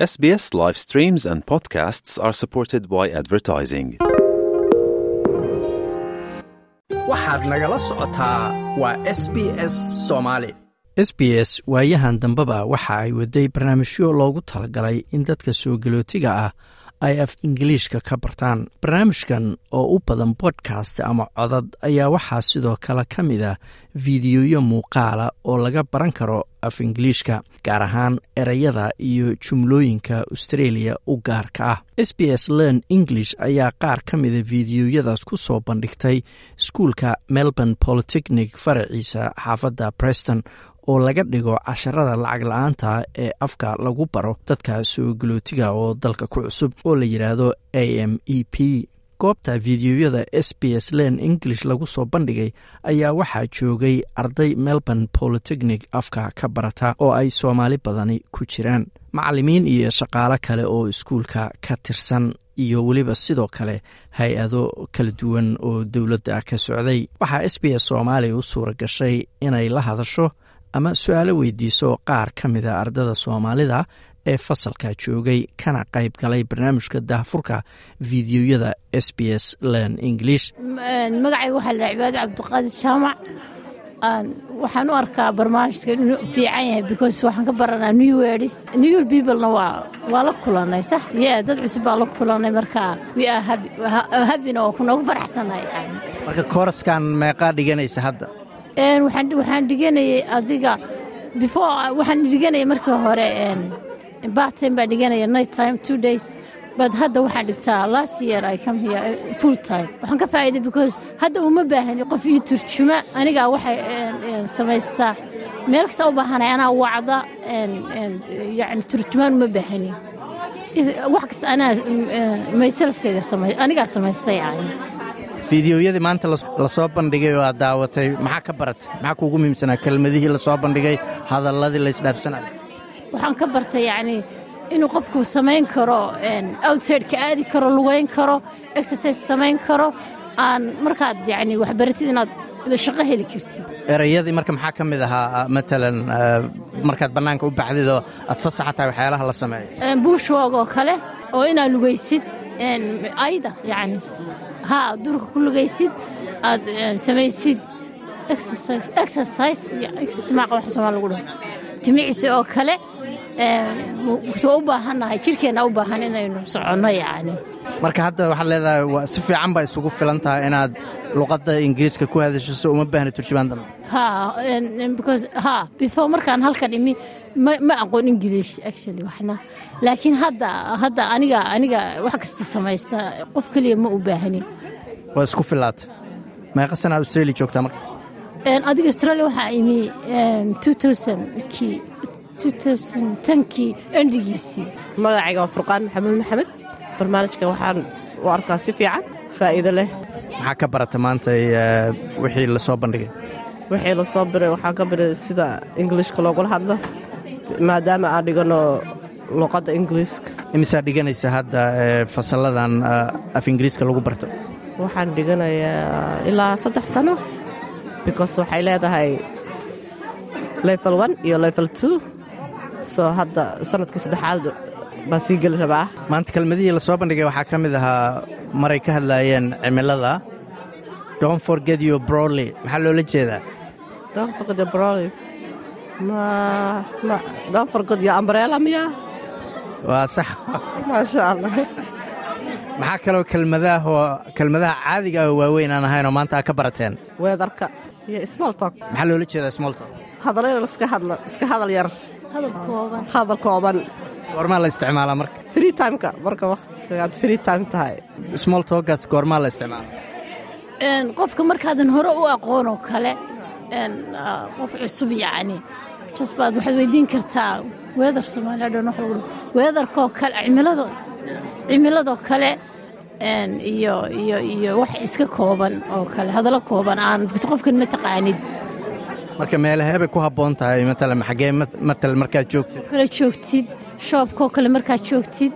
SBS live streams and podcasts are supported by advertising. waxaad nagala socotaa waa s b s soomaali s b s waayahan dambeba waxa ay waday barnaamijyo loogu talagalay in dadka soo galootiga ah ay af ingiliishka ka bartaan barnaamijkan oo u badan bodkast ama codad ayaa waxaa sidoo kale ka mid a fiidiyoyo muuqaala oo laga baran karo af ingiliishka gaar ahaan ereyada iyo jumlooyinka australia u gaarka ah. S b s learn english ayaa qaar ka mida fiidiyoyadaas ku soo bandhigtay iskuulka melbourne polytechnic faraciisa xaafadda preston oo laga dhigo casharada lacag la'aanta ee afka lagu baro dadka soo galootiga oo dalka ku cusub oo la yidhaahdo a m e p. Goobta fiidiyoyada s b s len english lagu soo bandhigay ayaa waxaa joogay arday melbourne polytechnic afka ka barata oo ay soomaali badani ku jiraan. Macalimiin iyo shaqaalo kale oo iskuulka ka tirsan iyo weliba sidoo kale hay'ado kala duwan oo dowladda ka socday. Waxaa s b s soomaaliya u suura gashay inay la hadasho ama su'aalo weydiiso qaar ka mida ardada soomaalida ee fasalka joogay kana qayb galay barnaamijka daahfurka fiidiyoyada s b s len english. Magacayga waxaa la cibaade cabdiqaadir jaamac. Waxaan u arkaa barnaamijka inuu fiican yahay because waxaan ka baranaa new words new peoplena waa waa la kulanay sax? Ye dad cusub baa la kulanay marka we are happy happyna waa kunoogu faraxsanahay. Marka kooraskan meeqaa dhiganaysa hadda waxaan dhiganayay adiga. Before waxaan dhiganayay markii hore bartime baa dhiganaya night time two days. But hadda waxaan dhigtaa last year I come here full time. Waxaan ka faa'iiday because hadda uma baahani qof ii turjuma. Anigaa waxay samaystaa meel kasta u baahanay anaa wacda yani turjumaan uma baahani. Wax kasta anaa myselfkayga samay anigaa samaystay yani fiidiyoyadii maanta la soo bandhigay oo aad daawatay. Maxaa ka baratay maxaa kuugu muhiimsanaa? Kelmadihii la soo bandhigay hadalladii laysdhaafsanayo waxaan ka bartay yacni inuu qofku samayn karo outsideka aadi karo lugayn karo exercise samayn karo aan markaad yacni waxbaratid inaad shaqo heli kartid. Erayadii marka maxaa ka mid ahaa matalan markaad bannaanka u baxdid oo aad fasaxa tahay waxyaalaha la sameeyo buushwoog oo kale oo inaad lugaysid ayda yacni haa durka ku lugaysid aad samaysid exercise maaqa wax soomaal lagu dhaho jimicsi oo kale waa u baahannahay jidhkeenna u baahan inaynu soconno yacni. Marka hadda waxaad leedahay si fiican baa isugu filan tahay inaad luqadda ingiriiska ku hadasho so uma baahna turjumaan dambe. Haa before markaan halkan imi ma aqoon ingiliish actually waxna. Laakiin hadda hadda aniga aniga wax kasta samaysta qof keliya ma u baahanin waa isku filaata. Meeqa sana australia joogtaa marka? Adiga australia waxaa imi kii tankii endigiisii magacayga waa furqaan maxamuud maxamed. Barnaamijka waxaan u arkaa si fiican faa'iido leh. Maxaa ka barata maanta wixii la soo bandhigay? Wixii la soo biray waxaan ka biray sida ingilishka loogula hadlo maadaama aan dhigano luqadda ingiliiska imisaa dhiganaysa hadda fasalladan af ingiriiska lagu barto? Waxaan dhiganayaa ilaa saddex sano because waxay leedahay level one iyo level two soo hadda sannadkii saddexaad baan sii geli rabaa. Maanta kelmadihii la soo bandhigay waxaa ka mid ahaa maray ka hadlaayeen cimilada. Don't forget your broly. Maxaa loola jeedaa? Don't forget your broly. Ma ma don't forget your umbrella miya? Waa sax. Maasha allah. Maxaa kaloo kelmadaah oo kelmadaha caadiga ah oo waaweyn aan ahayn oo maanta aad ka barateen? Weedarka iyo small talk. Maxaa loola jeedaa small talk? Hadal yar iska hadla iska hadal yar hadal kooban. Goormaa la isticmaalaa marka? Free timeka marka wakhtigaad free time tahay. Small talkaas goormaa la isticmaala. Qofka markaadan hore u aqoonoo kale qof cusub yacni jasbaad waxaad weydiin kartaa weedar soomaaliya dhan wax lagu weedarkoo kale cimilado cimiladoo kale iyo iyo iyo wax iska kooban oo kale hadallo kooban aan bas qofkan ma taqaanid marka meelaheebay ku habboon tahay matalan xaggee matalan markaad joogtid? Kala joogtid shoobkoo kale markaad joogtid.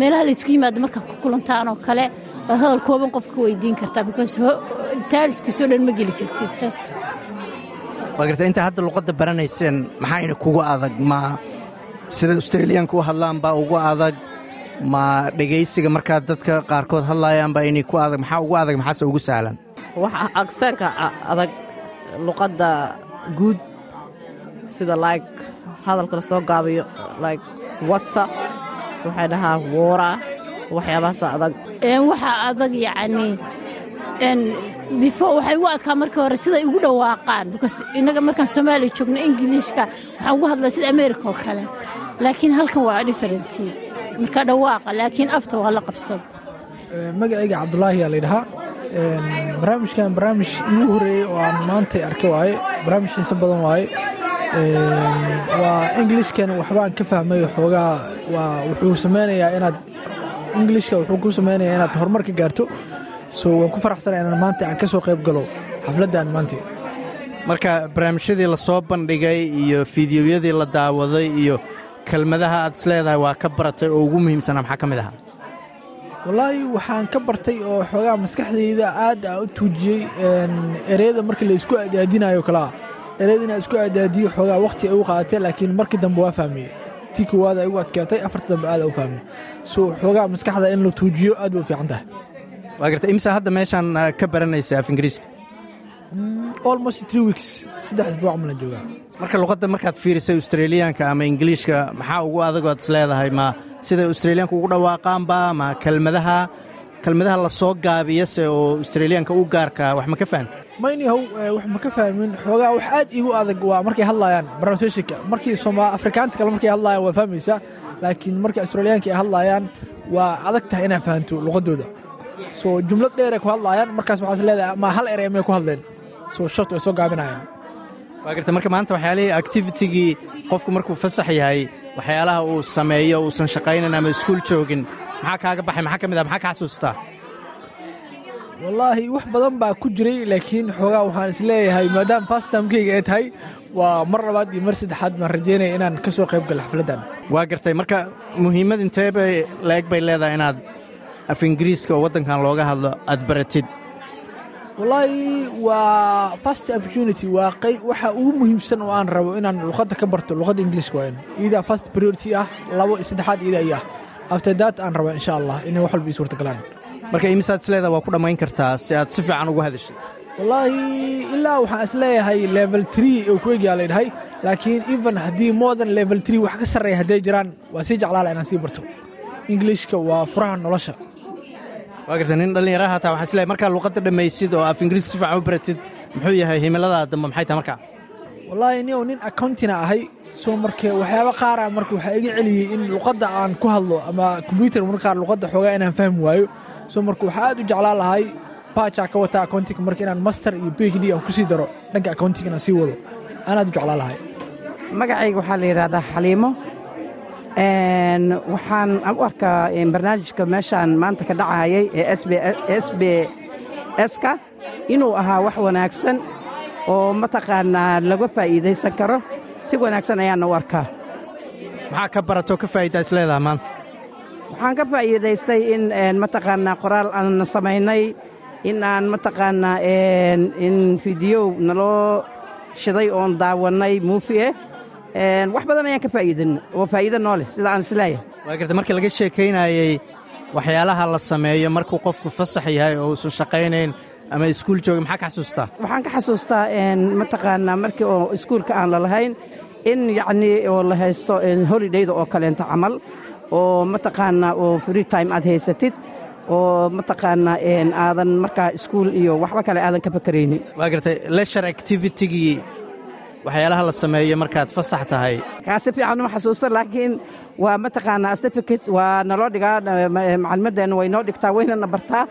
Meelaha laysku yimaado markaad ku kulantaan oo kale waad hadal kooban qofka weydiin kartaa because taaliskiisoo dhan ma geli kartid jas waa garta intaa hadda luqadda baranayseen maxayna kugu adag? Ma sida australiyaanka u hadlaan baa ugu adag? Ma dhegaysiga markaa dadka qaarkood hadlayaan baa inay ku adag? Maxaa ugu adag? Maxaase ugu sahlan? Waxa agseenka adag luqadda guud sida like hadalka la soo gaabiyo like wata waxay dhahaa woora waxyaabahaasa adag. Waxaa adag yacnii before waxay u adkaa markii hore siday ugu dhawaaqaan because innaga markaan soomaaliya joogno ingiliishka waxaan ugu hadlaa sida america oo kale. Laakiin halkan waa differenti marka dhawaaqa laakiin afta waa la qabsada magacayga cabdulaahi aa laydhahaa barnaamijkan barnaamij iigu horreeyey oo aan maantay arkay waaye barnaamij xiiso badan waaye. Waa ingilishkan waxbaan ka fahmay xoogaa waa wuxuu samaynayaa inaad ingilishka wuxuu ku samaynayaa inaad horumar gaarto. So waan ku faraxsanaya inaan maanta aan ka soo qayb galo xafladdan maanta. Marka barnaamijyadii la soo bandhigay iyo fiidiyowyadii la daawaday iyo kelmadaha aad isleedahay waa ka baratay oo ugu muhiimsanaa maxaa ka mid ahaa wallaahi waxaan ka bartay oo xoogaa maskaxdayda aad aan u tuujiyey ereyada marka la isku adaadinayo kalaa ereyada inaan isku adaadiyo xoogaa wakhti ay u qaadatay laakiin markii dambe waa fahmiyey tii koowaad ay ugu adkaatay afarta dambe aad u fahmiyey so xoogaa maskaxda in la tuujiyo aad bay u fiican tahay. Waa garta imisa hadda meeshaan ka baranaysa af ingiriiska? Almost three weeks saddex isbuuc mala joogaa. Marka luqadda markaad fiirisay australiyaanka ama ingiliishka maxaa ugu adagood is leedahay? Ma siday australiyaanka ugu dhawaaqaanba ma kelmadaha kelmadaha la soo gaabiyase oo australiyaanka u gaarka wax ma ka fahmi? Maynihow wax ma ka fahmin. Xoogaa wax aad iigu adag waa markay hadlaayaan pronunciationka markii afrikaanta kale markay hadlaayaan waa fahmaysaa laakiin markii australiyaanka ay hadlaayaan waa adag tahay inaad fahanto luqaddooda so jumlad dheeray ku hadlaayaan markaas waxaas leedahay ma hal erey may ku hadleen. So short way soo gaabinayaan. Waa garta marka maanta waxyaalihii activitigii qofku markuu fasax yahay waxyaalaha uu sameeyo uusan shaqaynan ama iskuul joogin. Maxaa kaaga baxay? Maxaa ka mid ah? Maxaa ka xasuustaa wallaahi wax badan baa ku jiray laakiin xoogaa waxaan is leeyahay maadaama fastamkeyga ay tahay waa mar labaad iyo mar saddexaad baan rajaynaya inaan ka soo qayb galo xafladdan. Waa gartay. Marka muhiimad intee bay la-eg bay leedahay inaad af ingiriiska oo waddankan looga hadlo aad baratid wallaahi waa fast opportunity waa qayb waxa ugu muhiimsan oo aan rabo inaan luqadda ka barto luqadda ingiliiska waa iidaa fast priority ah labo saddexaad iida iyo ah after that aan raba insha allah inay wax walba ii suurtagalaan marka imisaad isleedaha waa ku dhammayn kartaa si aad si fiican ugu hadashid wallaahi ilaa waxaan is leeyahay level tree oo ku egyaa laydhahay laakiin even haddii modern level tree wax ka sarreeya hadday jiraan waa sii jeclaala inaan sii barto. Ingiliishka waa furaha nolosha waa garta nin waxaan is leeyahay markaa luqadda dhammaysid oo af ingiriiska si fiican u baratid muxuu yahay himiladaa dambe maxay tahay markaa? Wallaahi nio nin accountina ahay soo marka waxyaaba qaara marka waxaa iga celiyey in luqadda aan ku hadlo ama kombyutar marka qaar luqadda xoogaa inaan fahmi waayo. Soo marka waxaa aad u jeclaan lahay baajaa ka wata accounting marka inaan master iyo b h d aan ku sii daro dhanka accounting inaan sii wado. Aan aad u jeclaan lahay. Magacayga waxaa la yidhahdaa xaliimo waxaan u arkaa barnaamijka meeshaan maanta ka dhacayay ee s b ska inuu ahaa wax wanaagsan oo mataqaanaa laga faa'iidaysan karo. Si wanaagsan ayaana u arkaa. Maxaa ka baratoo ka faa'idaa is leedaha maanta? Waxaan ka faa'iidaystay in mataqaanaa qoraal aan samaynay in aan mataqaanaa in fideow naloo shiday oon daawannay muufi eh wax badan ayaan ka faa'iidan oo faa'iido noo leh sida aan is leeyahay waa garta markii laga sheekaynayey waxyaalaha la sameeyo markuu qofku fasax yahay oo uusan shaqaynayn ama iskuul jooga maxaa ka xasuustaa waxaan ka xasuustaa mataqaanaa markii oo iskuulka aan la lahayn in yacnii oo la haysto holidayda oo kaleenta camal oo mataqaanaa oo free time aad haysatid oo mataqaanaa aadan markaa iskuul iyo waxba kale aadan ka fakaraynin waa gartay leisure activitigii waxyaalaha la sameeyo markaad fasax tahay. Kaa si fiican uma xasuusto laakiin waa mataqaanaa certificates waa naloo dhigaa macalimadeenna way noo dhigtaa waynana bartaa.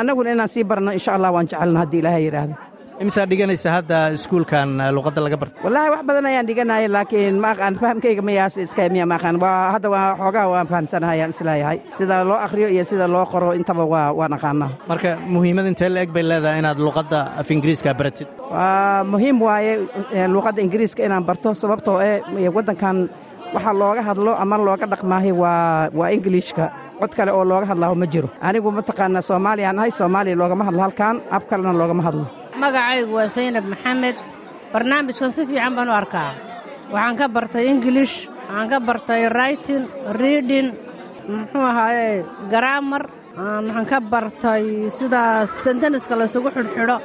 Annaguna inaan sii barno insha allah waan jecelna haddii ilaahay yidhaahdo imisaa dhiganaysa hadda iskuulkan luqadda laga barta wallaahi wax badan ayaan dhiganaya laakiin ma aqaan fahamkayga mayaas iska miya ma aqaan. Waa hadda waa xoogaa waan fahamsanahay ayaan is leeyahay sida loo akhriyo iyo sida loo qoro intaba waa waan aqaanaa marka muhiimad intee la eg bay leedahay inaad luqadda af ingiriiska baratid? Waa muhiim waaye luqadda ingiriiska inaan barto sababtoo eh waddankan waxa looga hadlo ama looga dhaqmaahay waa waa ingiliishka cod kale oo looga hadlaaho ma jiro. Anigu mataqaanaa soomaaliyaan ahay soomaaliya loogama hadlo halkan af kalena loogama hadlo magacaygu waa saynab maxamed. Barnaamijkan si fiican baan u arkaa. Waxaan ka bartay ingilish waxaan ka bartay writing reading muxuu ahaaye garaamar waxaan ka bartay sida senteniska laysugu xidhxidho.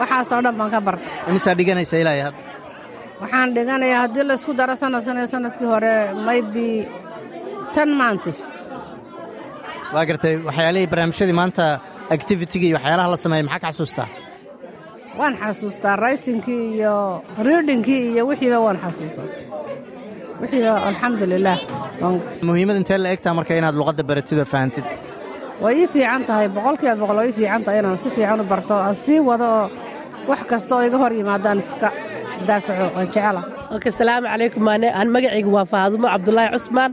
Waxaasoo dhan baan ka bartay. Imisaa dhiganaysa ilaa hadda waxaan dhiganayaa haddii laysku daro sanadkan iyo sannadkii hore maybe ten months. Waa gartay waxyaalihii barnaamijyadii maanta activitygii iyo waxyaalaha la sameeyey maxaa ka xasuustaa waan xasuustaa writingkii iyo readingkii iyo wixiiba waan xasuustaa. Wixiiba alxamdulilaah muhiimad intee la egtaa marka inaad luqadda baratid oo fahantid way ii fiican tahay boqolkiiba boqol way ii fiican tahay inaan si fiican u barto aan sii wado oo wax kasta oo iga hor yimaadaan iska daafaco waan jecela ok asalaamu calaykum maane. Aan magacayga waa faadumo cabdulaahi cusmaan.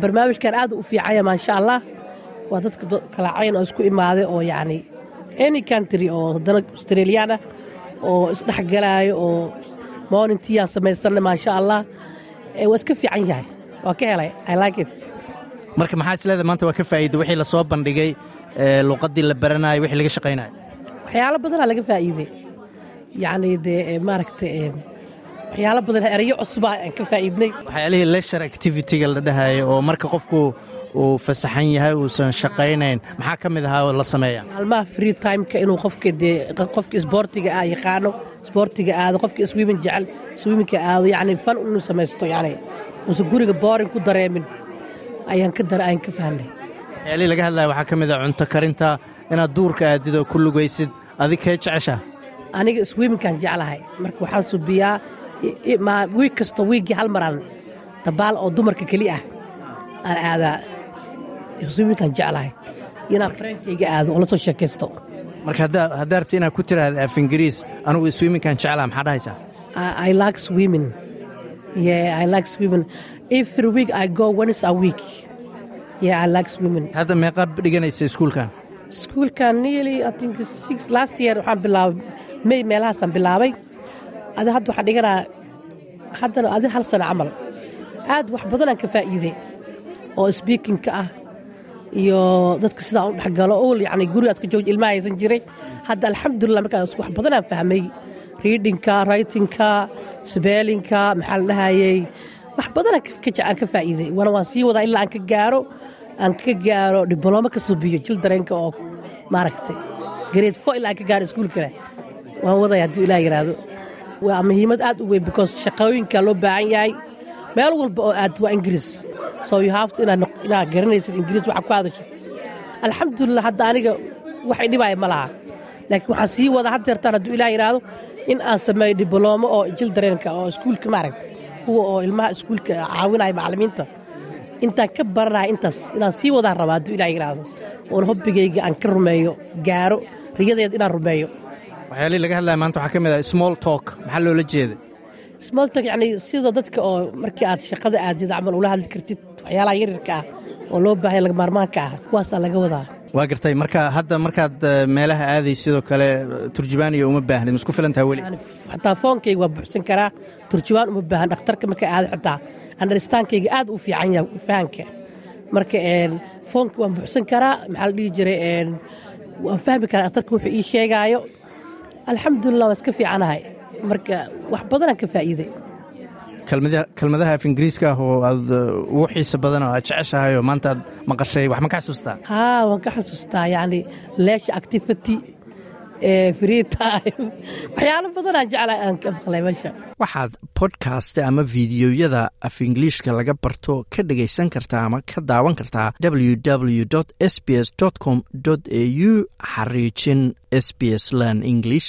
Barnaamijkan aad u fiicanya maasha allah. Waa dadka kala cayn oo isku imaaday oo yacni any country oo haddana australiyan ah oo isdhexgalaayo oo morningtiyaan samaysanay maasha allah waa iska fiican yahay. Waa ka helay. I like it. Marka maxaa isleedahay maanta waa ka faa'iida wixii la soo bandhigay luuqaddii la baranayo wixii laga shaqaynayo waxyaalo badanaa laga faa'iiday. Yacni dee maaragtay waxyaalo badan erayo cusubaa aan ka faa'iidnay. Waxyaalihii leisure activityga la dhahayo oo marka qofku uu fasaxan yahay uusan shaqaynayn. Maxaa ka mid ahaa la sameeya? Maalmaha free timeka inuu qofka dee qofka isboortiga ah yaqaano isboortiga aado qofka iswiimin jecel iswiiminka aado yacni fan inuu samaysto yacni uusan guriga booring ku dareemin. Ayaan ka dara ayaan ka fahnay waxyaalihii laga hadlaya waxaa ka mid ah cunto karinta inaad duurka aadid oo ku lugaysid. Adig kee jeceshaa aniga iswiiminkaan jeclahay. Marka waxaan subiyaa wiig kasta wiiggii hal maraan dabaal oo dumarka keli ah aan aadaa iswiiminkaan jeclahay inaan freenkayga aado oo la soo sheekaysto marka haddaa rabti inaad ku tiraahda af ingiriis anugu iswiiminkaan jeclaa maxaa dhahaysaa I like swimming. Yeah, I like swimming. Every week I go once a week. Yeah, I like swimming. hadda meeqa dhiganaysa iskuulkan Schoolkan nearly I think six last year waxaan bilaabay May meelahaasaan bilaabay. Adi hadda waxaan dhiganaa haddana adi hal sano camal. Aad wax badanaan ka faa'iiday oo speakingka ah iyo dadka sidaa u dhexgalo ool yacni gurigaas ka jooji ilmaha haysan jiray. Hadda alxamdulilah markaas wax badanaan fahmay. Readingka writingka sbeelinka maxaa la dhahayey wax badanaan aan ka faa'iiday. Wana waan sii wadaa ilaa aan ka gaaro aan ka gaaro diblooma ka subiyo jil dareenka oo maaragtay grade four ilaa aan ka gaaro iskuulkale waan wadaya hadduu ilaah yidhaahdo waa muhiimad aad u weyn because shaqooyinka loo baahan yahay meel walba oo aad waa ingiriis. So you have to inaad inaad garanaysid ingiriis waxa ku hadashid alxamdulilah hadda aniga waxay dhibaya ma laha. Laakiin waxaan sii wadaa had deertaan hadduu ilaah yidhaahdo in aan sameeyo diblomo oo jil dareenka oo iskuulka maaragtay kuwa oo ilmaha iskuulka caawinaya macallimiinta intaan ka baranaya intaas inaan sii wadaan rabaa hadduu ilaah yidhaahdo oon hobbigayga aan ka rumeeyo gaaro riyadeed inaan rumeeyo. Waxyaalihii laga hadlaya maanta waxaa ka mid ah small talk maxaa loola jeeda smoltak yacni sidoo dadka oo markii aad shaqada aadid camal ula hadli kartid waxyaalaha yaryarka ah oo loo baahaya laga maarmaanka ah kuwaasaa laga wadaa. Waa gartay. Marka hadda markaad meelaha aaday sidoo kale turjubaaniya uma baahnid ma isku filantaha weli? Xataa foonkayga waa buuxsan karaa turjubaan uma baahan dhakhtarka marka aada xitaa andaristaankayga aad u fiican yahay fahanka marka foonka waan buuxsan karaa maxaa la dhihi jiray waan fahmi karaa dhakhtarka wuxuu ii sheegaayo alxamdulilah waan iska fiicanahay marka wax badanaan ka faa'iiday. Kelmadaha af ingiriiska ah oo aad ugu xiisa badan oo aad jeceshahay oo maanta aad maqashay wax ma ka xasuustaa haa waan ka xasuustaa yacni leesha activity free time. Waxyaalo badanaan jeclahay aan ka maqlay meesha. Waxaad bodkast ama fiidiyoyada af ingiliishka laga barto ka dhagaysan kartaa ama ka daawan kartaa www s b s com au xariijin s b s learn english